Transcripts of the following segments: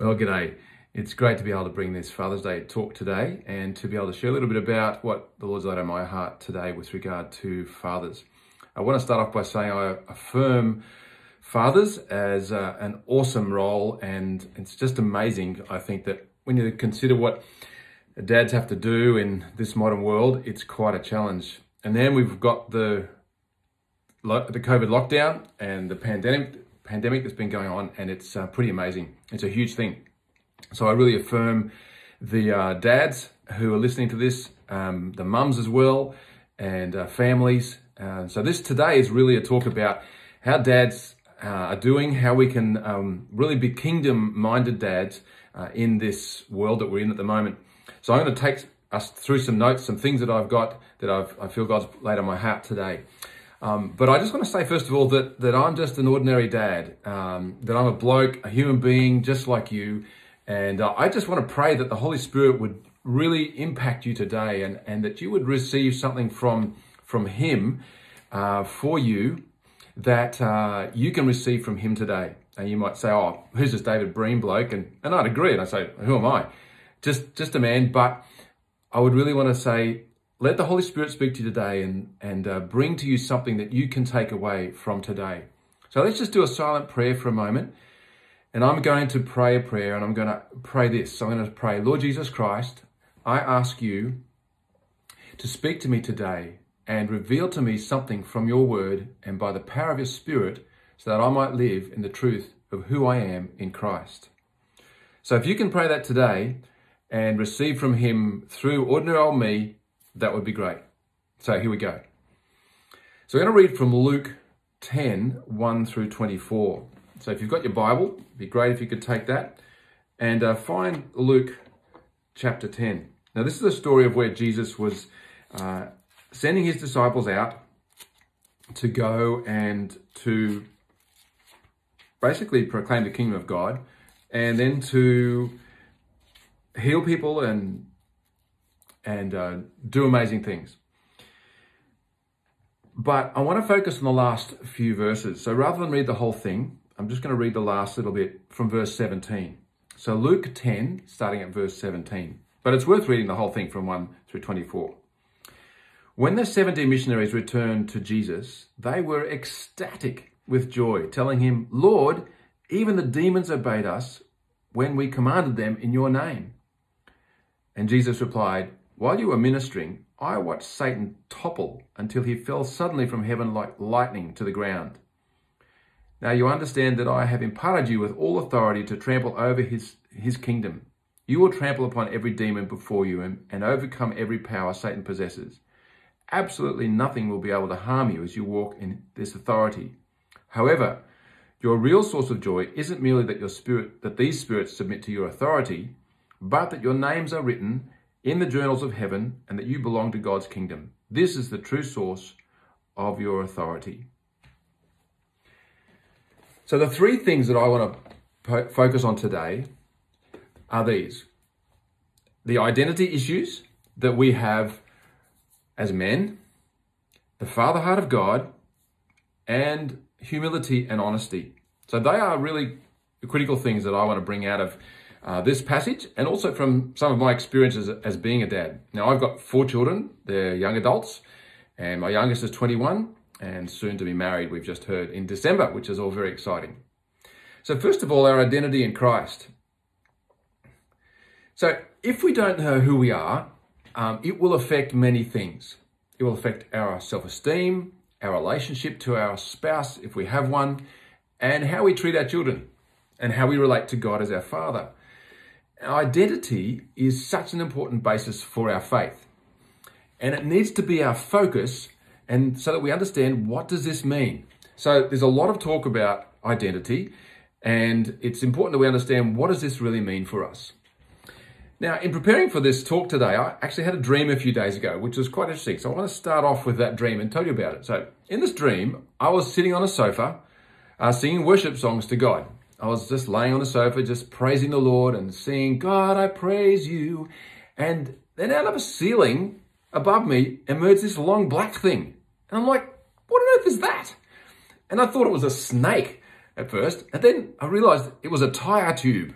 Well, g'day. It's great to be able to bring this Father's Day talk today and to be able to share a little bit about what the Lord's laid on my heart today with regard to fathers. I want to start off by saying I affirm fathers as uh, an awesome role, and it's just amazing, I think, that when you consider what dads have to do in this modern world, it's quite a challenge. And then we've got the the COVID lockdown and the pandemic pandemic that's been going on, and it's uh, pretty amazing. It's a huge thing. So I really affirm the uh, dads who are listening to this, um, the mums as well, and uh, families. Uh, so this today is really a talk about how dads uh, are doing, how we can um, really be kingdom-minded dads uh, in this world that we're in at the moment. So I'm going to take us through some notes, some things that I've got that I've, I feel God's laid on my heart today. Um, but I just want to say, first of all, that, that I'm just an ordinary dad, um, that I'm a bloke, a human being just like you. And uh, I just want to pray that the Holy Spirit would really impact you today and, and that you would receive something from, from Him uh, for you that uh, you can receive from Him today. And you might say, oh, who's this David Breen bloke? And, and I'd agree. And I say, who am I? Just, just a man. But I would really want to say, let the Holy Spirit speak to you today and, and uh, bring to you something that you can take away from today. So let's just do a silent prayer for a moment. And I'm going to pray a prayer and I'm going to pray this. I'm going to pray, Lord Jesus Christ, I ask you to speak to me today and reveal to me something from your word and by the power of your spirit so that I might live in the truth of who I am in Christ. So if you can pray that today and receive from him through ordinary old me, that would be great. So here we go. So we're going to read from Luke 10, 1 through 24. So if you've got your Bible, it'd be great if you could take that and uh, find Luke chapter 10. Now this is a story of where Jesus was uh, sending his disciples out to go and to basically proclaim the kingdom of God and then to heal people and and uh, do amazing things. But I want to focus on the last few verses. So rather than read the whole thing, I'm just going to read the last little bit from verse 17. So Luke 10, starting at verse 17. But it's worth reading the whole thing from 1 through 24. When the 70 missionaries returned to Jesus, they were ecstatic with joy, telling him, Lord, even the demons obeyed us when we commanded them in your name. And Jesus replied, while you were ministering, I watched Satan topple until he fell suddenly from heaven like lightning to the ground. Now you understand that I have imparted you with all authority to trample over his, his kingdom. You will trample upon every demon before you and, and overcome every power Satan possesses. Absolutely nothing will be able to harm you as you walk in this authority. However, your real source of joy isn't merely that your spirit that these spirits submit to your authority, but that your names are written in the journals of heaven and that you belong to God's kingdom. This is the true source of your authority. So, the three things that I want to focus on today are these the identity issues that we have as men, the father heart of God, and humility and honesty. So, they are really critical things that I want to bring out of uh, this passage and also from some of my experiences as being a dad. Now, I've got four children, they're young adults, and my youngest is 21 and soon to be married, we've just heard in December, which is all very exciting. So, first of all, our identity in Christ. So, if we don't know who we are, um, it will affect many things. It will affect our self esteem, our relationship to our spouse, if we have one, and how we treat our children, and how we relate to God as our Father. Identity is such an important basis for our faith. And it needs to be our focus and so that we understand what does this mean. So there's a lot of talk about identity and it's important that we understand what does this really mean for us. Now, in preparing for this talk today, I actually had a dream a few days ago, which was quite interesting. So I want to start off with that dream and tell you about it. So in this dream, I was sitting on a sofa uh, singing worship songs to God. I was just laying on the sofa, just praising the Lord and singing, God, I praise you. And then out of a ceiling above me emerged this long black thing. And I'm like, what on earth is that? And I thought it was a snake at first. And then I realized it was a tire tube.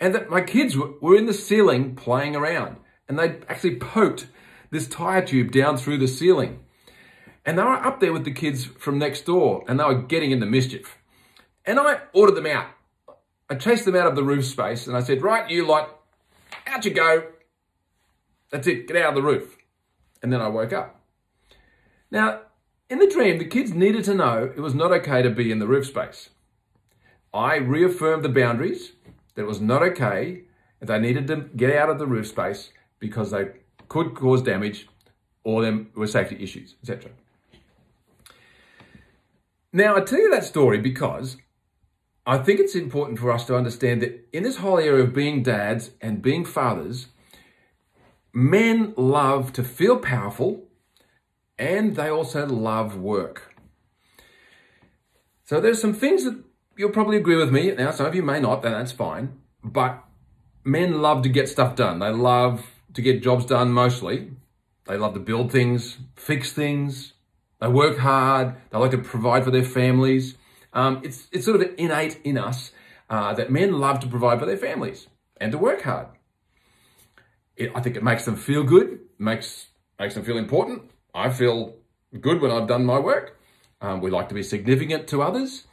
and that my kids were in the ceiling playing around and they actually poked this tire tube down through the ceiling. And they were up there with the kids from next door and they were getting into mischief. And I ordered them out. I chased them out of the roof space and I said, right, you lot, out you go. That's it, get out of the roof. And then I woke up. Now, in the dream, the kids needed to know it was not okay to be in the roof space. I reaffirmed the boundaries, that it was not okay, and they needed to get out of the roof space because they could cause damage or there were safety issues, etc. Now, I tell you that story because I think it's important for us to understand that in this whole area of being dads and being fathers, men love to feel powerful and they also love work. So there's some things that you'll probably agree with me. Now, some of you may not, and that's fine. But men love to get stuff done. They love to get jobs done mostly. They love to build things, fix things. They work hard. They like to provide for their families. Um, it's, it's sort of innate in us uh, that men love to provide for their families and to work hard. It, I think it makes them feel good, makes, makes them feel important. I feel good when I've done my work. Um, we like to be significant to others.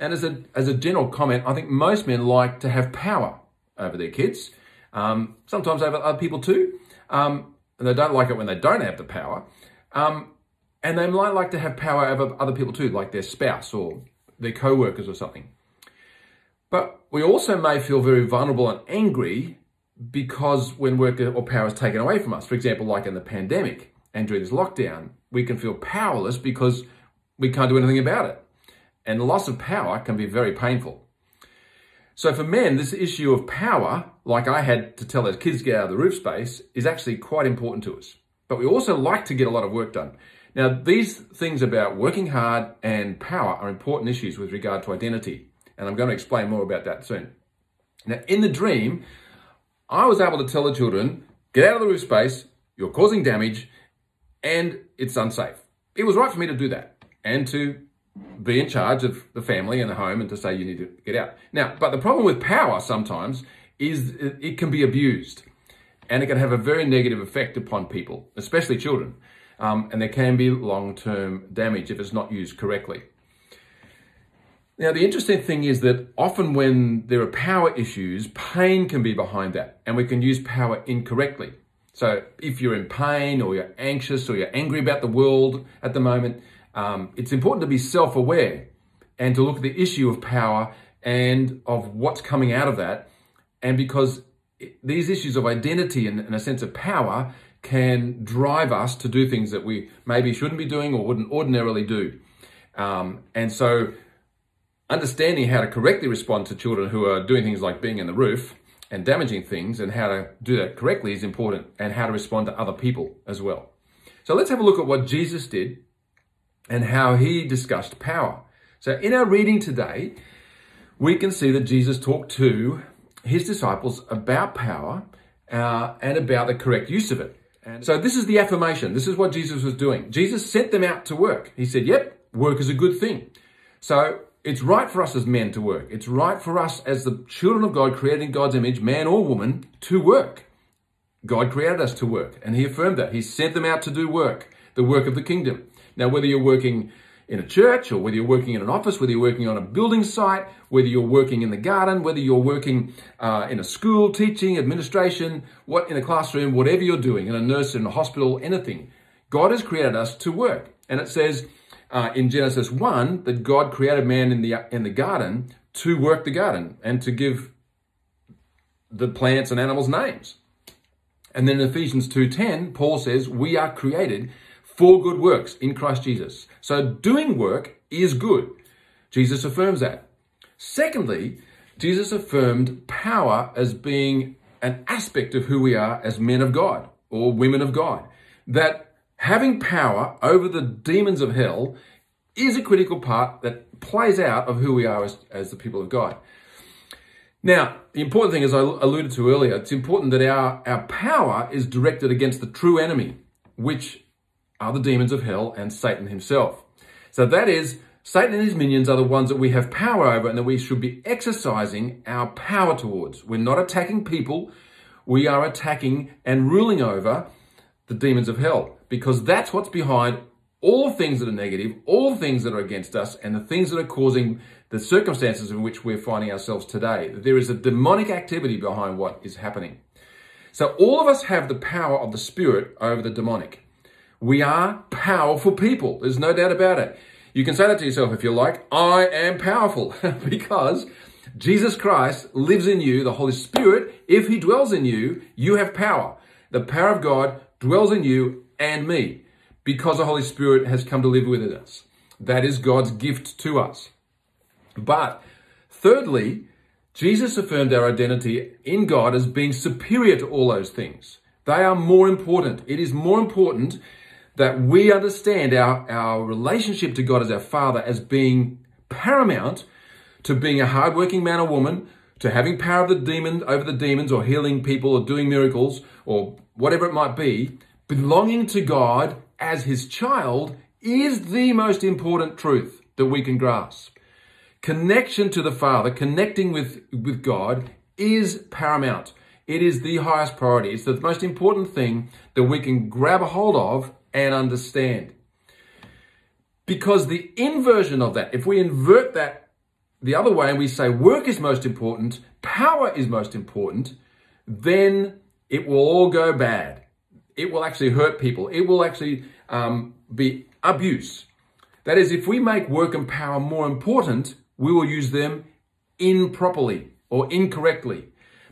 And as a, as a general comment, I think most men like to have power over their kids, um, sometimes over other people too. Um, and they don't like it when they don't have the power. Um, and they might like to have power over other people too, like their spouse or their co-workers or something. But we also may feel very vulnerable and angry because when work or power is taken away from us, for example, like in the pandemic and during this lockdown, we can feel powerless because we can't do anything about it. And the loss of power can be very painful. So for men, this issue of power, like I had to tell those kids to get out of the roof space, is actually quite important to us. But we also like to get a lot of work done. Now, these things about working hard and power are important issues with regard to identity. And I'm going to explain more about that soon. Now, in the dream, I was able to tell the children, get out of the roof space, you're causing damage, and it's unsafe. It was right for me to do that and to be in charge of the family and the home and to say you need to get out. Now, but the problem with power sometimes is it can be abused and it can have a very negative effect upon people, especially children. Um, and there can be long-term damage if it's not used correctly. Now, the interesting thing is that often when there are power issues, pain can be behind that, and we can use power incorrectly. So if you're in pain or you're anxious or you're angry about the world at the moment, um, it's important to be self-aware and to look at the issue of power and of what's coming out of that. And because these issues of identity and, and a sense of power can drive us to do things that we maybe shouldn't be doing or wouldn't ordinarily do. Um, and so understanding how to correctly respond to children who are doing things like being in the roof and damaging things and how to do that correctly is important and how to respond to other people as well. So let's have a look at what Jesus did and how he discussed power. So in our reading today, we can see that Jesus talked to his disciples about power uh, and about the correct use of it. So this is the affirmation. This is what Jesus was doing. Jesus sent them out to work. He said, yep, work is a good thing. So it's right for us as men to work. It's right for us as the children of God created in God's image, man or woman, to work. God created us to work and he affirmed that. He sent them out to do work, the work of the kingdom. Now, whether you're working in a church or whether you're working in an office, whether you're working on a building site, whether you're working in the garden, whether you're working uh, in a school, teaching, administration, what in a classroom, whatever you're doing, in a nurse, in a hospital, anything, God has created us to work. And it says uh, in Genesis 1 that God created man in the, in the garden to work the garden and to give the plants and animals names. And then in Ephesians 2.10, Paul says, we are created for good works in Christ Jesus. So doing work is good. Jesus affirms that. Secondly, Jesus affirmed power as being an aspect of who we are as men of God or women of God. That having power over the demons of hell is a critical part that plays out of who we are as, as the people of God. Now, the important thing, as I alluded to earlier, it's important that our, our power is directed against the true enemy, which are the demons of hell and Satan himself. So that is Satan and his minions are the ones that we have power over and that we should be exercising our power towards. We're not attacking people, we are attacking and ruling over the demons of hell because that's what's behind all things that are negative, all things that are against us, and the things that are causing the circumstances in which we're finding ourselves today. There is a demonic activity behind what is happening. So all of us have the power of the spirit over the demonic. We are powerful people. There's no doubt about it. You can say that to yourself if you like. I am powerful because Jesus Christ lives in you, the Holy Spirit. If he dwells in you, you have power. The power of God dwells in you and me because the Holy Spirit has come to live within us. That is God's gift to us. But thirdly, Jesus affirmed our identity in God as being superior to all those things. They are more important. It is more important that we understand our, our relationship to God as our Father as being paramount to being a hardworking man or woman, to having power of the demon over the demons or healing people or doing miracles or whatever it might be, belonging to God as his child is the most important truth that we can grasp. Connection to the Father, connecting with, with God is paramount. It is the highest priority. It's the most important thing that we can grab a hold of and understand. Because the inversion of that, if we invert that the other way and we say work is most important, power is most important, then it will all go bad. It will actually hurt people. It will actually um, be abuse. That is, if we make work and power more important, we will use them improperly or incorrectly.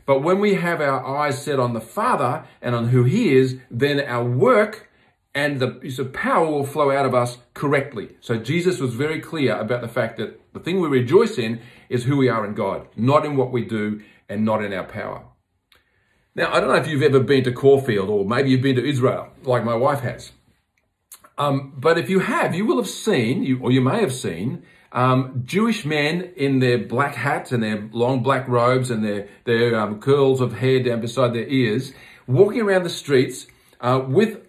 But when we have our eyes set on the Father and on who He is, then our work and the of power will flow out of us correctly. So Jesus was very clear about the fact that the thing we rejoice in is who we are in God, not in what we do and not in our power. Now, I don't know if you've ever been to Caulfield or maybe you've been to Israel, like my wife has. Um, but if you have, you will have seen, you, or you may have seen, um, Jewish men in their black hats and their long black robes and their, their um, curls of hair down beside their ears, walking around the streets uh, with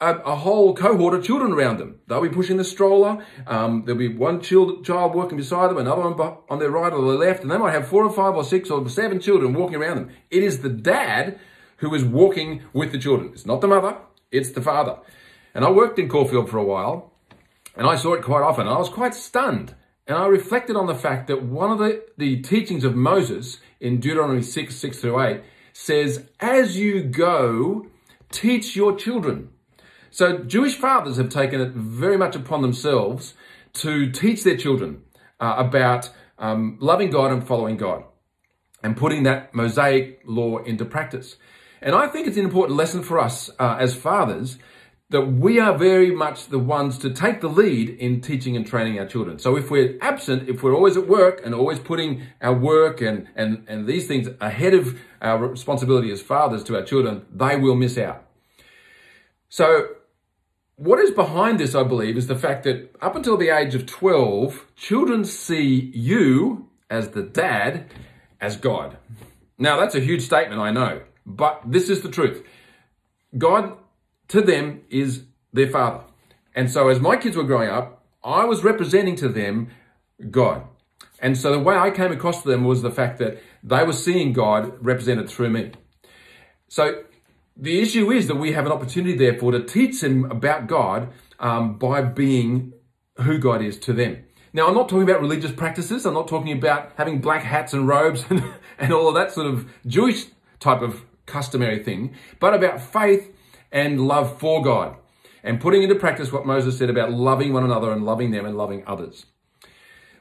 a, a, whole cohort of children around them. They'll be pushing the stroller. Um, there'll be one child, child working beside them, another one on their right or their left, and they might have four or five or six or seven children walking around them. It is the dad who is walking with the children. It's not the mother, it's the father. And I worked in Caulfield for a while, and I saw it quite often, I was quite stunned. And I reflected on the fact that one of the, the teachings of Moses in Deuteronomy 6, 6 through 8 says, As you go, teach your children. So Jewish fathers have taken it very much upon themselves to teach their children uh, about um, loving God and following God and putting that Mosaic law into practice. And I think it's an important lesson for us uh, as fathers that we are very much the ones to take the lead in teaching and training our children. So if we're absent, if we're always at work and always putting our work and, and, and these things ahead of our responsibility as fathers to our children, they will miss out. So what is behind this, I believe, is the fact that up until the age of 12, children see you as the dad as God. Now, that's a huge statement, I know, but this is the truth. God to them is their father. And so, as my kids were growing up, I was representing to them God. And so, the way I came across to them was the fact that they were seeing God represented through me. So, the issue is that we have an opportunity, therefore, to teach them about God um, by being who God is to them. Now, I'm not talking about religious practices. I'm not talking about having black hats and robes and, and all of that sort of Jewish type of customary thing, but about faith and love for God and putting into practice what Moses said about loving one another and loving them and loving others.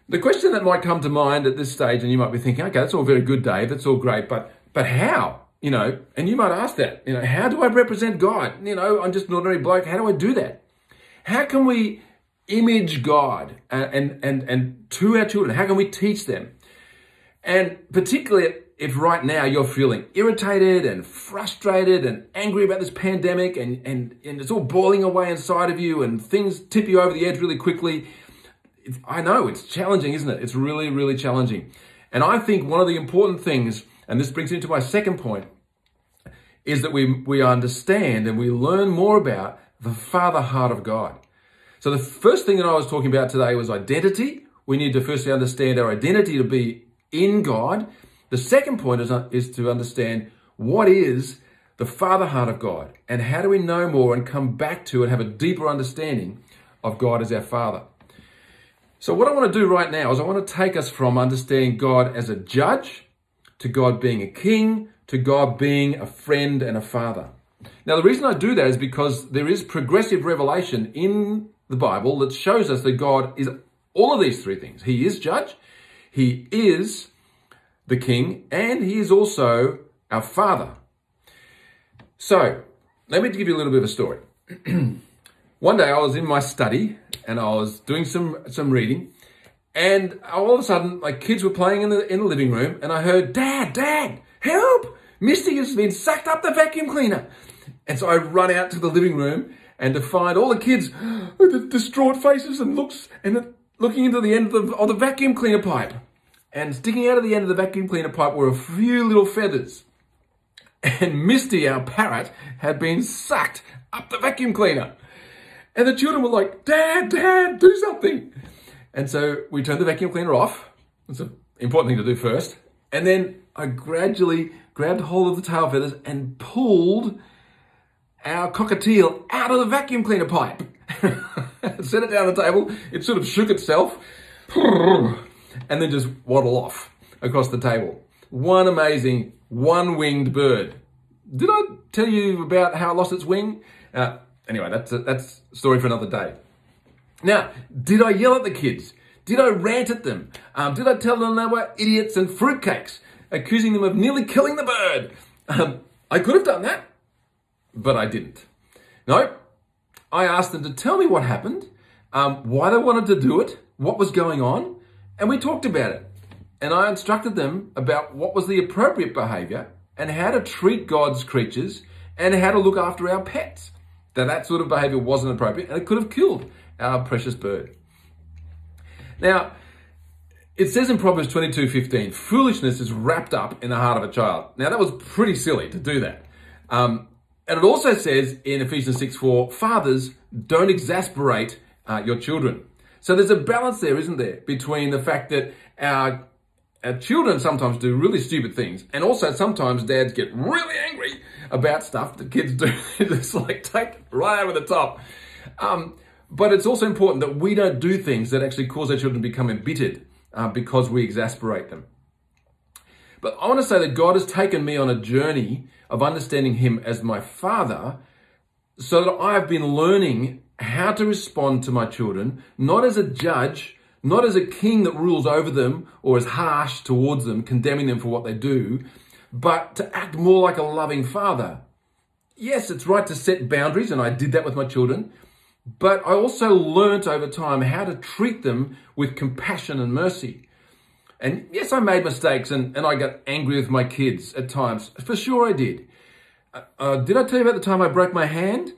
The question that might come to mind at this stage, and you might be thinking, okay, that's all very good, Dave. That's all great, but but how? You know, and you might ask that, you know, how do I represent God? You know, I'm just an ordinary bloke. How do I do that? How can we image God and, and, and, to our children? How can we teach them? And particularly if right now you're feeling irritated and frustrated and angry about this pandemic and, and, and it's all boiling away inside of you and things tip you over the edge really quickly, I know it's challenging, isn't it? It's really, really challenging. And I think one of the important things and this brings me to my second point, is that we, we understand and we learn more about the Father heart of God. So the first thing that I was talking about today was identity. We need to firstly understand our identity to be in God. The second point is, uh, is to understand what is the father heart of God and how do we know more and come back to and have a deeper understanding of God as our father. So what I want to do right now is I want to take us from understanding God as a judge to God being a king to God being a friend and a father. Now, the reason I do that is because there is progressive revelation in the Bible that shows us that God is all of these three things. He is judge, He is the king, and He is also our father. So, let me give you a little bit of a story. One day I was in my study and I was doing some, some reading, and all of a sudden, my kids were playing in the, in the living room, and I heard, Dad, Dad, help! Misty has been sucked up the vacuum cleaner. And so I run out to the living room and to find all the kids with distraught faces and looks and looking into the end of the, of the vacuum cleaner pipe. And sticking out of the end of the vacuum cleaner pipe were a few little feathers. And Misty, our parrot, had been sucked up the vacuum cleaner. And the children were like, Dad, Dad, do something. And so we turned the vacuum cleaner off. It's an important thing to do first. And then I gradually grabbed hold of the tail feathers and pulled our cockatiel out of the vacuum cleaner pipe. Set it down the table. It sort of shook itself and then just waddle off across the table. One amazing one-winged bird. Did I tell you about how it lost its wing? Uh, anyway, that's a, that's a story for another day. Now, did I yell at the kids? Did I rant at them? Um, did I tell them they were idiots and fruitcakes? Accusing them of nearly killing the bird. Um, I could have done that, but I didn't. No, I asked them to tell me what happened, um, why they wanted to do it, what was going on, and we talked about it. And I instructed them about what was the appropriate behavior and how to treat God's creatures and how to look after our pets. That that sort of behavior wasn't appropriate and it could have killed our precious bird. Now, it says in Proverbs 22 15, foolishness is wrapped up in the heart of a child. Now, that was pretty silly to do that. Um, and it also says in Ephesians 6 4, fathers, don't exasperate uh, your children. So there's a balance there, isn't there, between the fact that our, our children sometimes do really stupid things, and also sometimes dads get really angry about stuff that kids do. it's like take right over the top. Um, but it's also important that we don't do things that actually cause our children to become embittered uh, because we exasperate them. But I want to say that God has taken me on a journey of understanding Him as my Father so that I have been learning how to respond to my children, not as a judge, not as a king that rules over them or is harsh towards them, condemning them for what they do, but to act more like a loving father. Yes, it's right to set boundaries, and I did that with my children, but I also learnt over time how to treat them with compassion and mercy. And yes, I made mistakes and, and I got angry with my kids at times. For sure I did. Uh, uh, did I tell you about the time I broke my hand?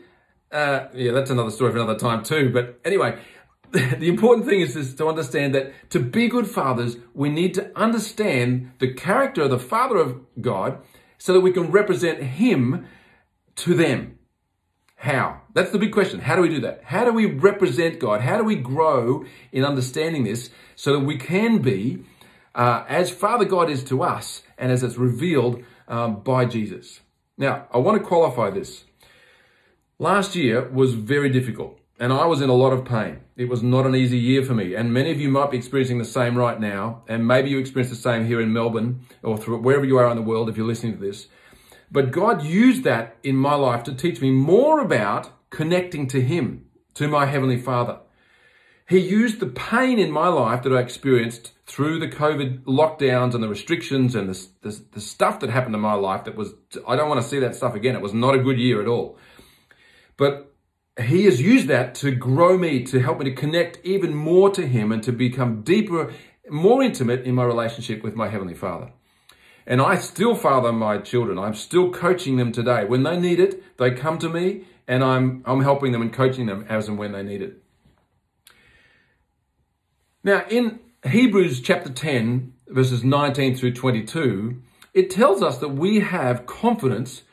Uh, yeah, that's another story for another time too. But anyway, the important thing is, is to understand that to be good fathers, we need to understand the character of the Father of God so that we can represent Him to them. How? That's the big question. How do we do that? How do we represent God? How do we grow in understanding this so that we can be uh, as Father God is to us and as it's revealed um, by Jesus? Now, I want to qualify this. Last year was very difficult and I was in a lot of pain. It was not an easy year for me. And many of you might be experiencing the same right now. And maybe you experience the same here in Melbourne or wherever you are in the world if you're listening to this. But God used that in my life to teach me more about connecting to Him, to my Heavenly Father. He used the pain in my life that I experienced through the COVID lockdowns and the restrictions and the, the, the, stuff that happened in my life that was, I don't want to see that stuff again. It was not a good year at all. But he has used that to grow me, to help me to connect even more to him and to become deeper, more intimate in my relationship with my Heavenly Father. And I still father my children. I'm still coaching them today. When they need it, they come to me and I'm, I'm helping them and coaching them as and when they need it. Now, in Hebrews chapter 10, verses 19 through 22, it tells us that we have confidence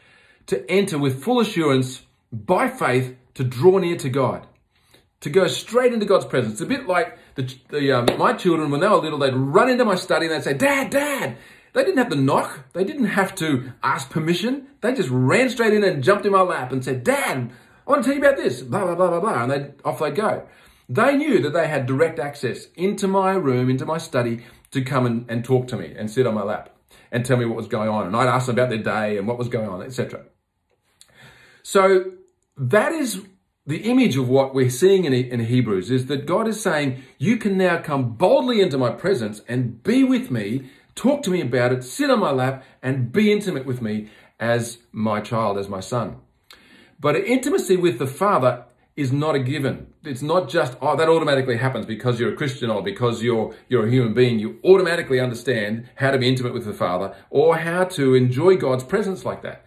to enter with full assurance by faith to draw near to God, to go straight into God's presence. It's a bit like the, the um, my children, when they were little, they'd run into my study and they'd say, Dad, Dad. They didn't have to knock. They didn't have to ask permission. They just ran straight in and jumped in my lap and said, Dad, I want to tell you about this, blah, blah, blah, blah, blah. And they off they go. They knew that they had direct access into my room, into my study to come and, and talk to me and sit on my lap and tell me what was going on. And I'd ask them about their day and what was going on, etc. So that is the image of what we're seeing in, in Hebrews is that God is saying, you can now come boldly into my presence and be with me, talk to me about it, sit on my lap and be intimate with me as my child, as my son. But intimacy with the Father is not a given. It's not just, oh, that automatically happens because you're a Christian or because you're, you're a human being. You automatically understand how to be intimate with the Father or how to enjoy God's presence like that.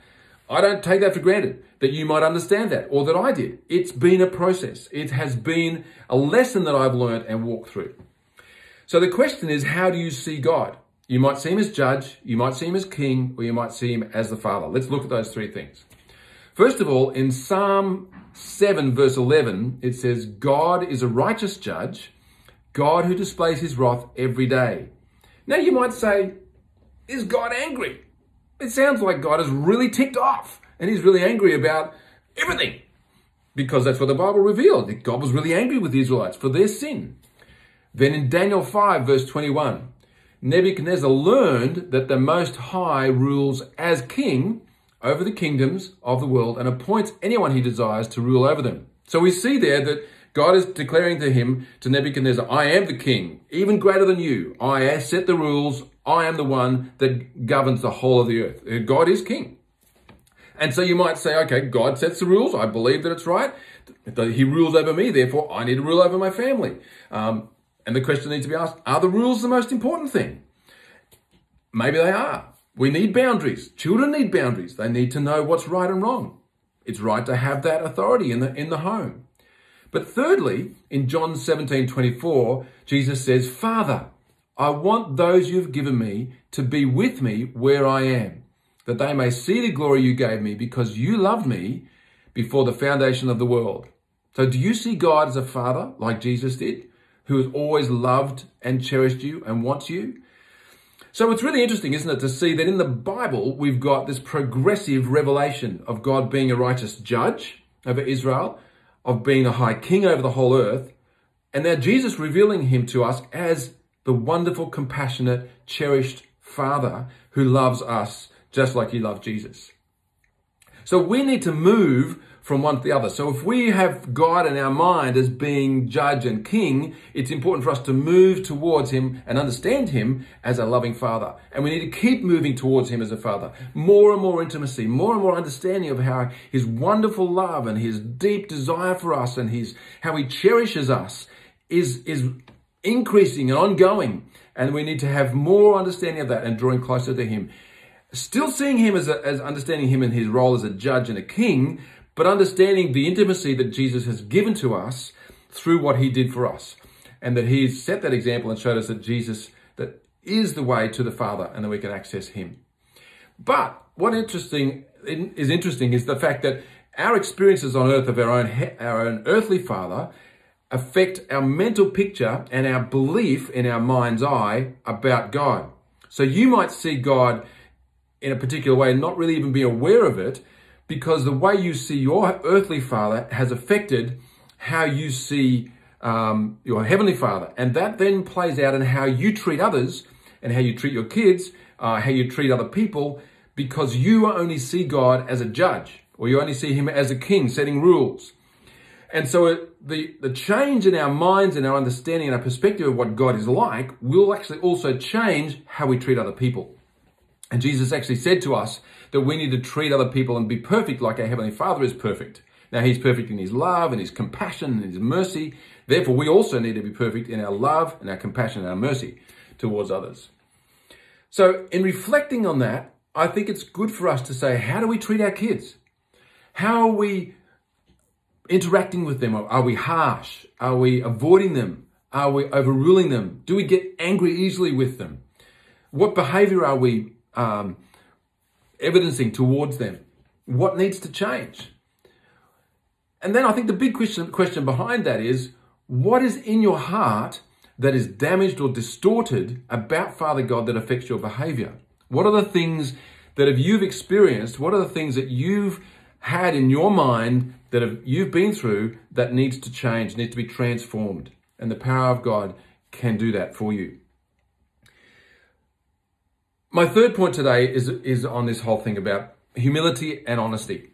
I don't take that for granted that you might understand that or that I did. It's been a process. It has been a lesson that I've learned and walked through. So the question is, how do you see God? You might see him as judge, you might see him as king, or you might see him as the father. Let's look at those three things. First of all, in Psalm 7, verse 11, it says, God is a righteous judge, God who displays his wrath every day. Now you might say, is God angry? It sounds like God is really ticked off and he's really angry about everything because that's what the Bible revealed. That God was really angry with the Israelites for their sin. Then in Daniel 5, verse 21, Nebuchadnezzar learned that the Most High rules as king over the kingdoms of the world and appoints anyone he desires to rule over them. So we see there that God is declaring to him, to Nebuchadnezzar, I am the king, even greater than you. I set the rules. I am the one that governs the whole of the earth. Uh, God is king. And so you might say, okay, God sets the rules. I believe that it's right. He rules over me. Therefore, I need to rule over my family. Um, and the question needs to be asked, are the rules the most important thing? Maybe they are. We need boundaries. Children need boundaries. They need to know what's right and wrong. It's right to have that authority in the, in the home. But thirdly, in John 17, 24, Jesus says, Father, I want those you've given me to be with me where I am, that they may see the glory you gave me because you loved me before the foundation of the world. So do you see God as a father like Jesus did, who has always loved and cherished you and wants you? So it's really interesting, isn't it, to see that in the Bible, we've got this progressive revelation of God being a righteous judge over Israel, of being a high king over the whole earth, and now Jesus revealing him to us as the wonderful, compassionate, cherished Father who loves us just like he loved Jesus. So we need to move from one to the other. So if we have God in our mind as being judge and king, it's important for us to move towards him and understand him as a loving father. And we need to keep moving towards him as a father. More and more intimacy, more and more understanding of how his wonderful love and his deep desire for us and his how he cherishes us is, is increasing and ongoing. And we need to have more understanding of that and drawing closer to him. Still seeing him as, a, as understanding him in his role as a judge and a king, but understanding the intimacy that Jesus has given to us through what he did for us. And that he's set that example and showed us that Jesus that is the way to the Father and that we can access him. But what interesting is interesting is the fact that our experiences on earth of our own our own earthly father affect our mental picture and our belief in our mind's eye about God. So you might see God in a particular way and not really even be aware of it because the way you see your earthly father has affected how you see um, your heavenly father. And that then plays out in how you treat others and how you treat your kids, uh, how you treat other people, because you only see God as a judge or you only see him as a king setting rules. And so the, the change in our minds and our understanding and our perspective of what God is like will actually also change how we treat other people. And Jesus actually said to us that we need to treat other people and be perfect like our Heavenly Father is perfect. Now, He's perfect in His love and His compassion and His mercy. Therefore, we also need to be perfect in our love and our compassion and our mercy towards others. So, in reflecting on that, I think it's good for us to say, how do we treat our kids? How are we interacting with them? Are we harsh? Are we avoiding them? Are we overruling them? Do we get angry easily with them? What behavior are we um, evidencing towards them. What needs to change? And then I think the big question, question behind that is what is in your heart that is damaged or distorted about Father God that affects your behavior? What are the things that have you've experienced? What are the things that you've had in your mind that have, you've been through that needs to change, needs to be transformed? And the power of God can do that for you. My third point today is, is on this whole thing about humility and honesty.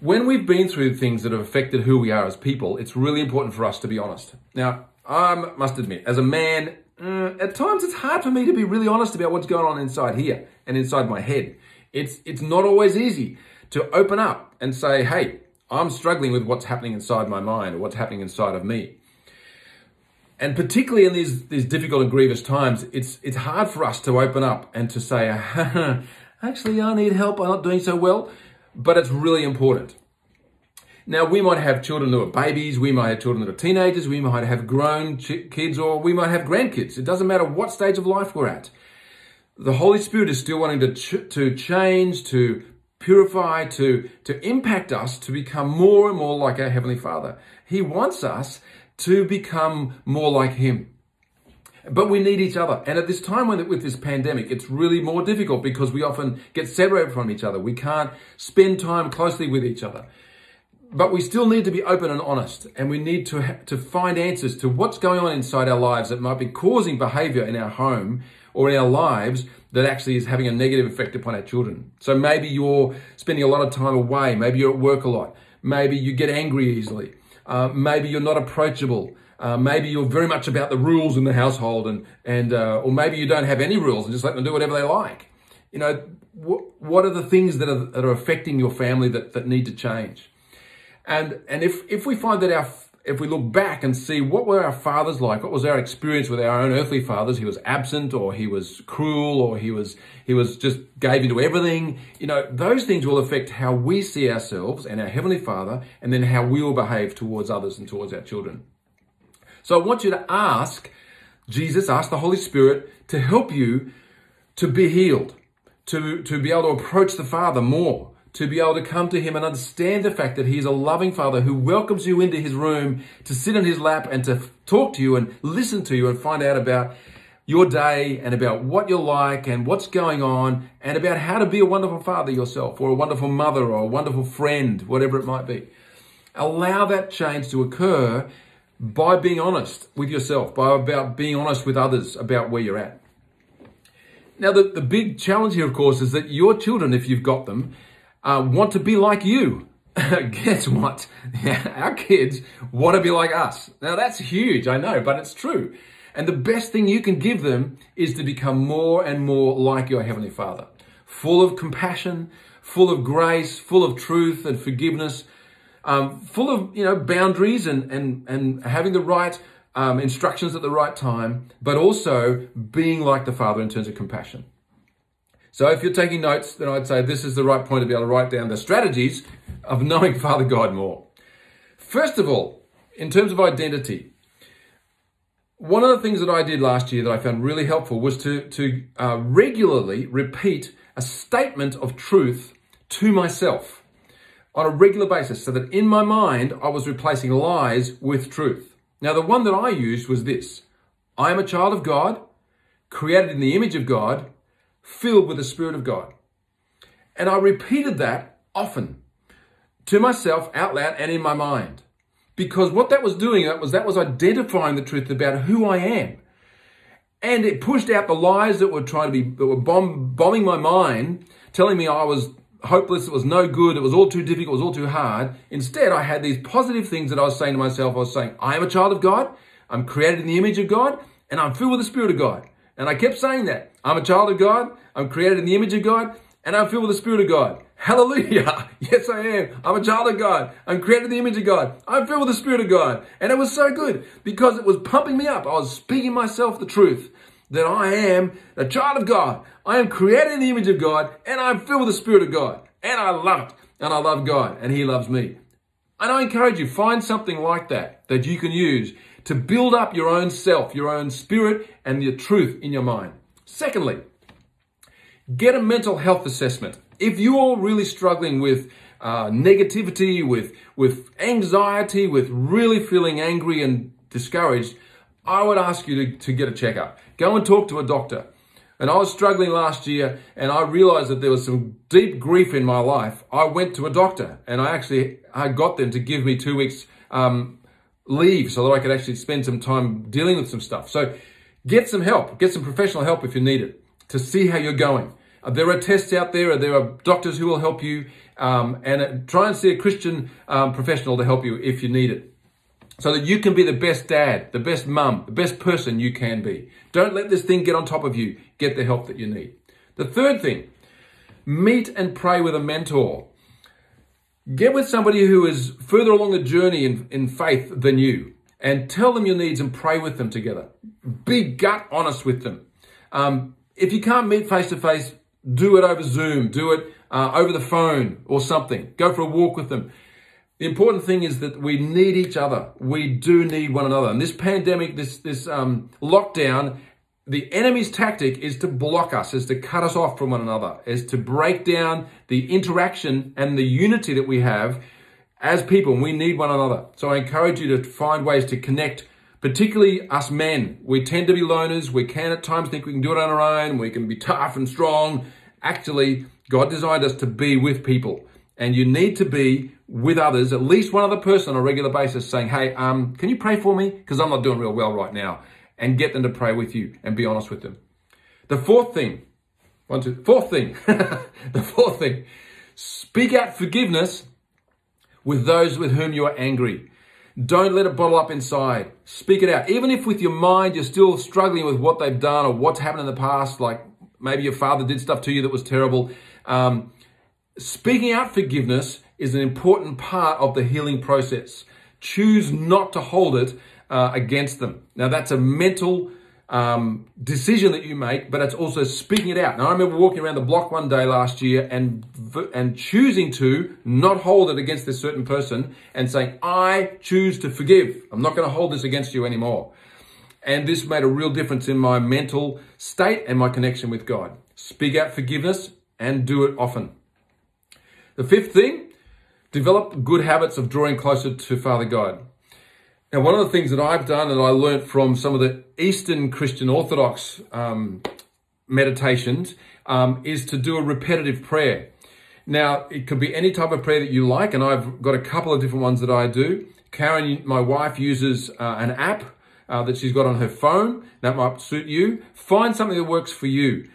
When we've been through things that have affected who we are as people, it's really important for us to be honest. Now, I must admit, as a man, uh, at times it's hard for me to be really honest about what's going on inside here and inside my head. It's, it's not always easy to open up and say, hey, I'm struggling with what's happening inside my mind or what's happening inside of me. And particularly in these, these difficult and grievous times, it's, it's hard for us to open up and to say, actually, I need help. I'm not doing so well. But it's really important. Now, we might have children who are babies, we might have children that are teenagers, we might have grown kids, or we might have grandkids. It doesn't matter what stage of life we're at. The Holy Spirit is still wanting to, ch- to change, to purify, to, to impact us to become more and more like our Heavenly Father. He wants us to become more like Him. But we need each other. And at this time when, with this pandemic, it's really more difficult because we often get separated from each other. We can't spend time closely with each other. But we still need to be open and honest. And we need to, ha- to find answers to what's going on inside our lives that might be causing behavior in our home or in our lives that actually is having a negative effect upon our children. So maybe you're spending a lot of time away. Maybe you're at work a lot. Maybe you get angry easily. Uh, maybe you're not approachable. Uh, maybe you're very much about the rules in the household, and and uh, or maybe you don't have any rules and just let them do whatever they like. You know, wh- what are the things that are that are affecting your family that that need to change? And and if if we find that our if we look back and see what were our fathers like, what was our experience with our own earthly fathers? He was absent, or he was cruel, or he was he was just gave into everything. You know, those things will affect how we see ourselves and our heavenly Father, and then how we will behave towards others and towards our children. So I want you to ask Jesus, ask the Holy Spirit to help you to be healed, to, to be able to approach the Father more, to be able to come to Him and understand the fact that He is a loving Father who welcomes you into His room to sit on His lap and to talk to you and listen to you and find out about your day and about what you're like and what's going on and about how to be a wonderful father yourself or a wonderful mother or a wonderful friend, whatever it might be. Allow that change to occur by being honest with yourself, by about being honest with others about where you're at. Now, the, the big challenge here, of course, is that your children, if you've got them, uh, want to be like you. Guess what? Our kids want to be like us. Now, that's huge, I know, but it's true. And the best thing you can give them is to become more and more like your Heavenly Father, full of compassion, full of grace, full of truth and forgiveness, um, full of you know boundaries and and and having the right um, instructions at the right time, but also being like the Father in terms of compassion. So if you're taking notes, then I'd say this is the right point to be able to write down the strategies of knowing Father God more. First of all, in terms of identity, one of the things that I did last year that I found really helpful was to, to uh, regularly repeat a statement of truth to myself on a regular basis so that in my mind I was replacing lies with truth. Now, the one that I used was this I am a child of God, created in the image of God, filled with the Spirit of God. And I repeated that often to myself out loud and in my mind. Because what that was doing that was that was identifying the truth about who I am. And it pushed out the lies that were trying to be that were bomb, bombing my mind, telling me I was hopeless, it was no good, it was all too difficult, it was all too hard. Instead, I had these positive things that I was saying to myself. I was saying, I am a child of God, I'm created in the image of God, and I'm filled with the Spirit of God. And I kept saying that. I'm a child of God, I'm created in the image of God, and I'm filled with the Spirit of God. Hallelujah. Yes, I am. I'm a child of God. I'm created in the image of God. I'm filled with the Spirit of God. And it was so good because it was pumping me up. I was speaking myself the truth that I am a child of God. I am created in the image of God and I'm filled with the Spirit of God. And I love it. And I love God and He loves me. And I encourage you, find something like that that you can use to build up your own self, your own spirit, and your truth in your mind. Secondly, get a mental health assessment. If you're really struggling with uh, negativity, with, with anxiety, with really feeling angry and discouraged, I would ask you to, to get a checkup. Go and talk to a doctor. And I was struggling last year and I realized that there was some deep grief in my life. I went to a doctor and I actually I got them to give me two weeks um, leave so that I could actually spend some time dealing with some stuff. So get some help, get some professional help if you need it to see how you're going. There are tests out there, there are doctors who will help you, um, and uh, try and see a Christian um, professional to help you if you need it. So that you can be the best dad, the best mum, the best person you can be. Don't let this thing get on top of you. Get the help that you need. The third thing, meet and pray with a mentor. Get with somebody who is further along the journey in, in faith than you and tell them your needs and pray with them together. Be gut honest with them. Um, if you can't meet face to face, do it over Zoom, do it uh, over the phone or something. Go for a walk with them. The important thing is that we need each other. We do need one another. And this pandemic, this this um, lockdown, the enemy's tactic is to block us, is to cut us off from one another, is to break down the interaction and the unity that we have as people. We need one another. So I encourage you to find ways to connect particularly us men. We tend to be loners. We can at times think we can do it on our own. We can be tough and strong. Actually, God designed us to be with people. And you need to be with others, at least one other person on a regular basis saying, hey, um, can you pray for me? Because I'm not doing real well right now. And get them to pray with you and be honest with them. The fourth thing, one, two, fourth thing, the fourth thing, speak out forgiveness with those with whom you are angry. Don't let it bottle up inside. Speak it out. Even if with your mind you're still struggling with what they've done or what's happened in the past, like maybe your father did stuff to you that was terrible. Um, speaking out forgiveness is an important part of the healing process. Choose not to hold it uh, against them. Now, that's a mental um, decision that you make, but it's also speaking it out. Now, I remember walking around the block one day last year and and choosing to not hold it against this certain person and saying, "I choose to forgive. I'm not going to hold this against you anymore." And this made a real difference in my mental state and my connection with God. Speak out forgiveness and do it often. The fifth thing, develop good habits of drawing closer to Father God. Now, one of the things that I've done and I learned from some of the Eastern Christian Orthodox um, meditations um, is to do a repetitive prayer. Now, it could be any type of prayer that you like, and I've got a couple of different ones that I do. Karen, my wife, uses uh, an app uh, that she's got on her phone. That might suit you. Find something that works for you.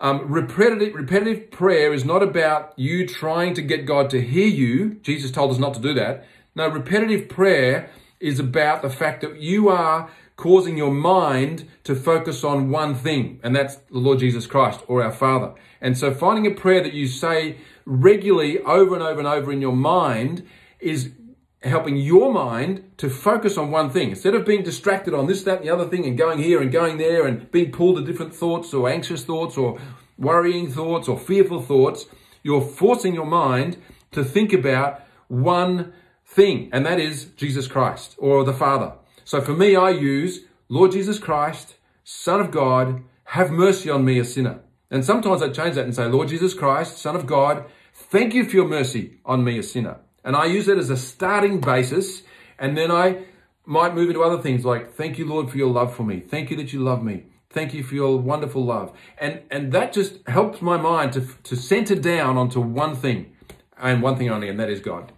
Um, repetitive, repetitive prayer is not about you trying to get God to hear you. Jesus told us not to do that. No, repetitive prayer is about the fact that you are causing your mind to focus on one thing, and that's the Lord Jesus Christ or our Father. And so finding a prayer that you say regularly over and over and over in your mind is helping your mind to focus on one thing. Instead of being distracted on this, that, and the other thing and going here and going there and being pulled to different thoughts or anxious thoughts or worrying thoughts or fearful thoughts, you're forcing your mind to think about one thing, and that is Jesus Christ or the Father. So for me, I use Lord Jesus Christ, Son of God, have mercy on me, a sinner. And sometimes I change that and say, Lord Jesus Christ, Son of God, thank you for your mercy on me, a sinner. And I use that as a starting basis. And then I might move into other things like, thank you, Lord, for your love for me. Thank you that you love me. Thank you for your wonderful love. And, and that just helps my mind to, to center down onto one thing and one thing only, and that is God.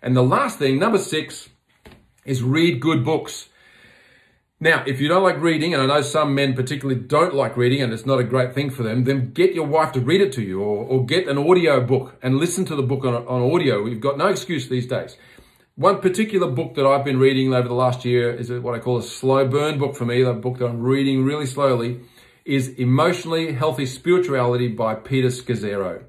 And the last thing, number six, is read good books. Now, if you don't like reading, and I know some men particularly don't like reading and it's not a great thing for them, then get your wife to read it to you or, or get an audio book and listen to the book on, on audio. You've got no excuse these days. One particular book that I've been reading over the last year is what I call a slow burn book for me, the book that I'm reading really slowly, is Emotionally Healthy Spirituality by Peter Scazzero.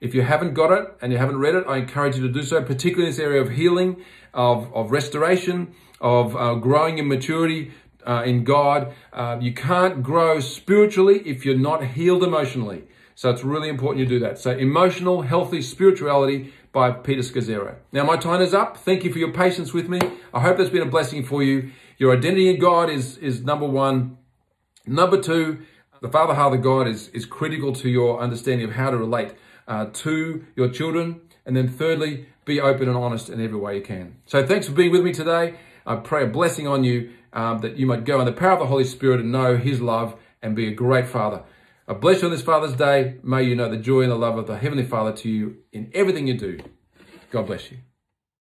If you haven't got it and you haven't read it, I encourage you to do so, particularly in this area of healing, of, of restoration, of uh, growing in maturity uh, in God. Uh, you can't grow spiritually if you're not healed emotionally. So it's really important you do that. So emotional, healthy spirituality by Peter Scazzero. Now my time is up. Thank you for your patience with me. I hope that's been a blessing for you. Your identity in God is, is number one. Number two, the Father of God is, is critical to your understanding of how to relate uh, to your children. And then thirdly, be open and honest in every way you can. So thanks for being with me today. I pray a blessing on you um, that you might go in the power of the Holy Spirit and know His love and be a great Father. I bless you on this Father's Day. May you know the joy and the love of the Heavenly Father to you in everything you do. God bless you.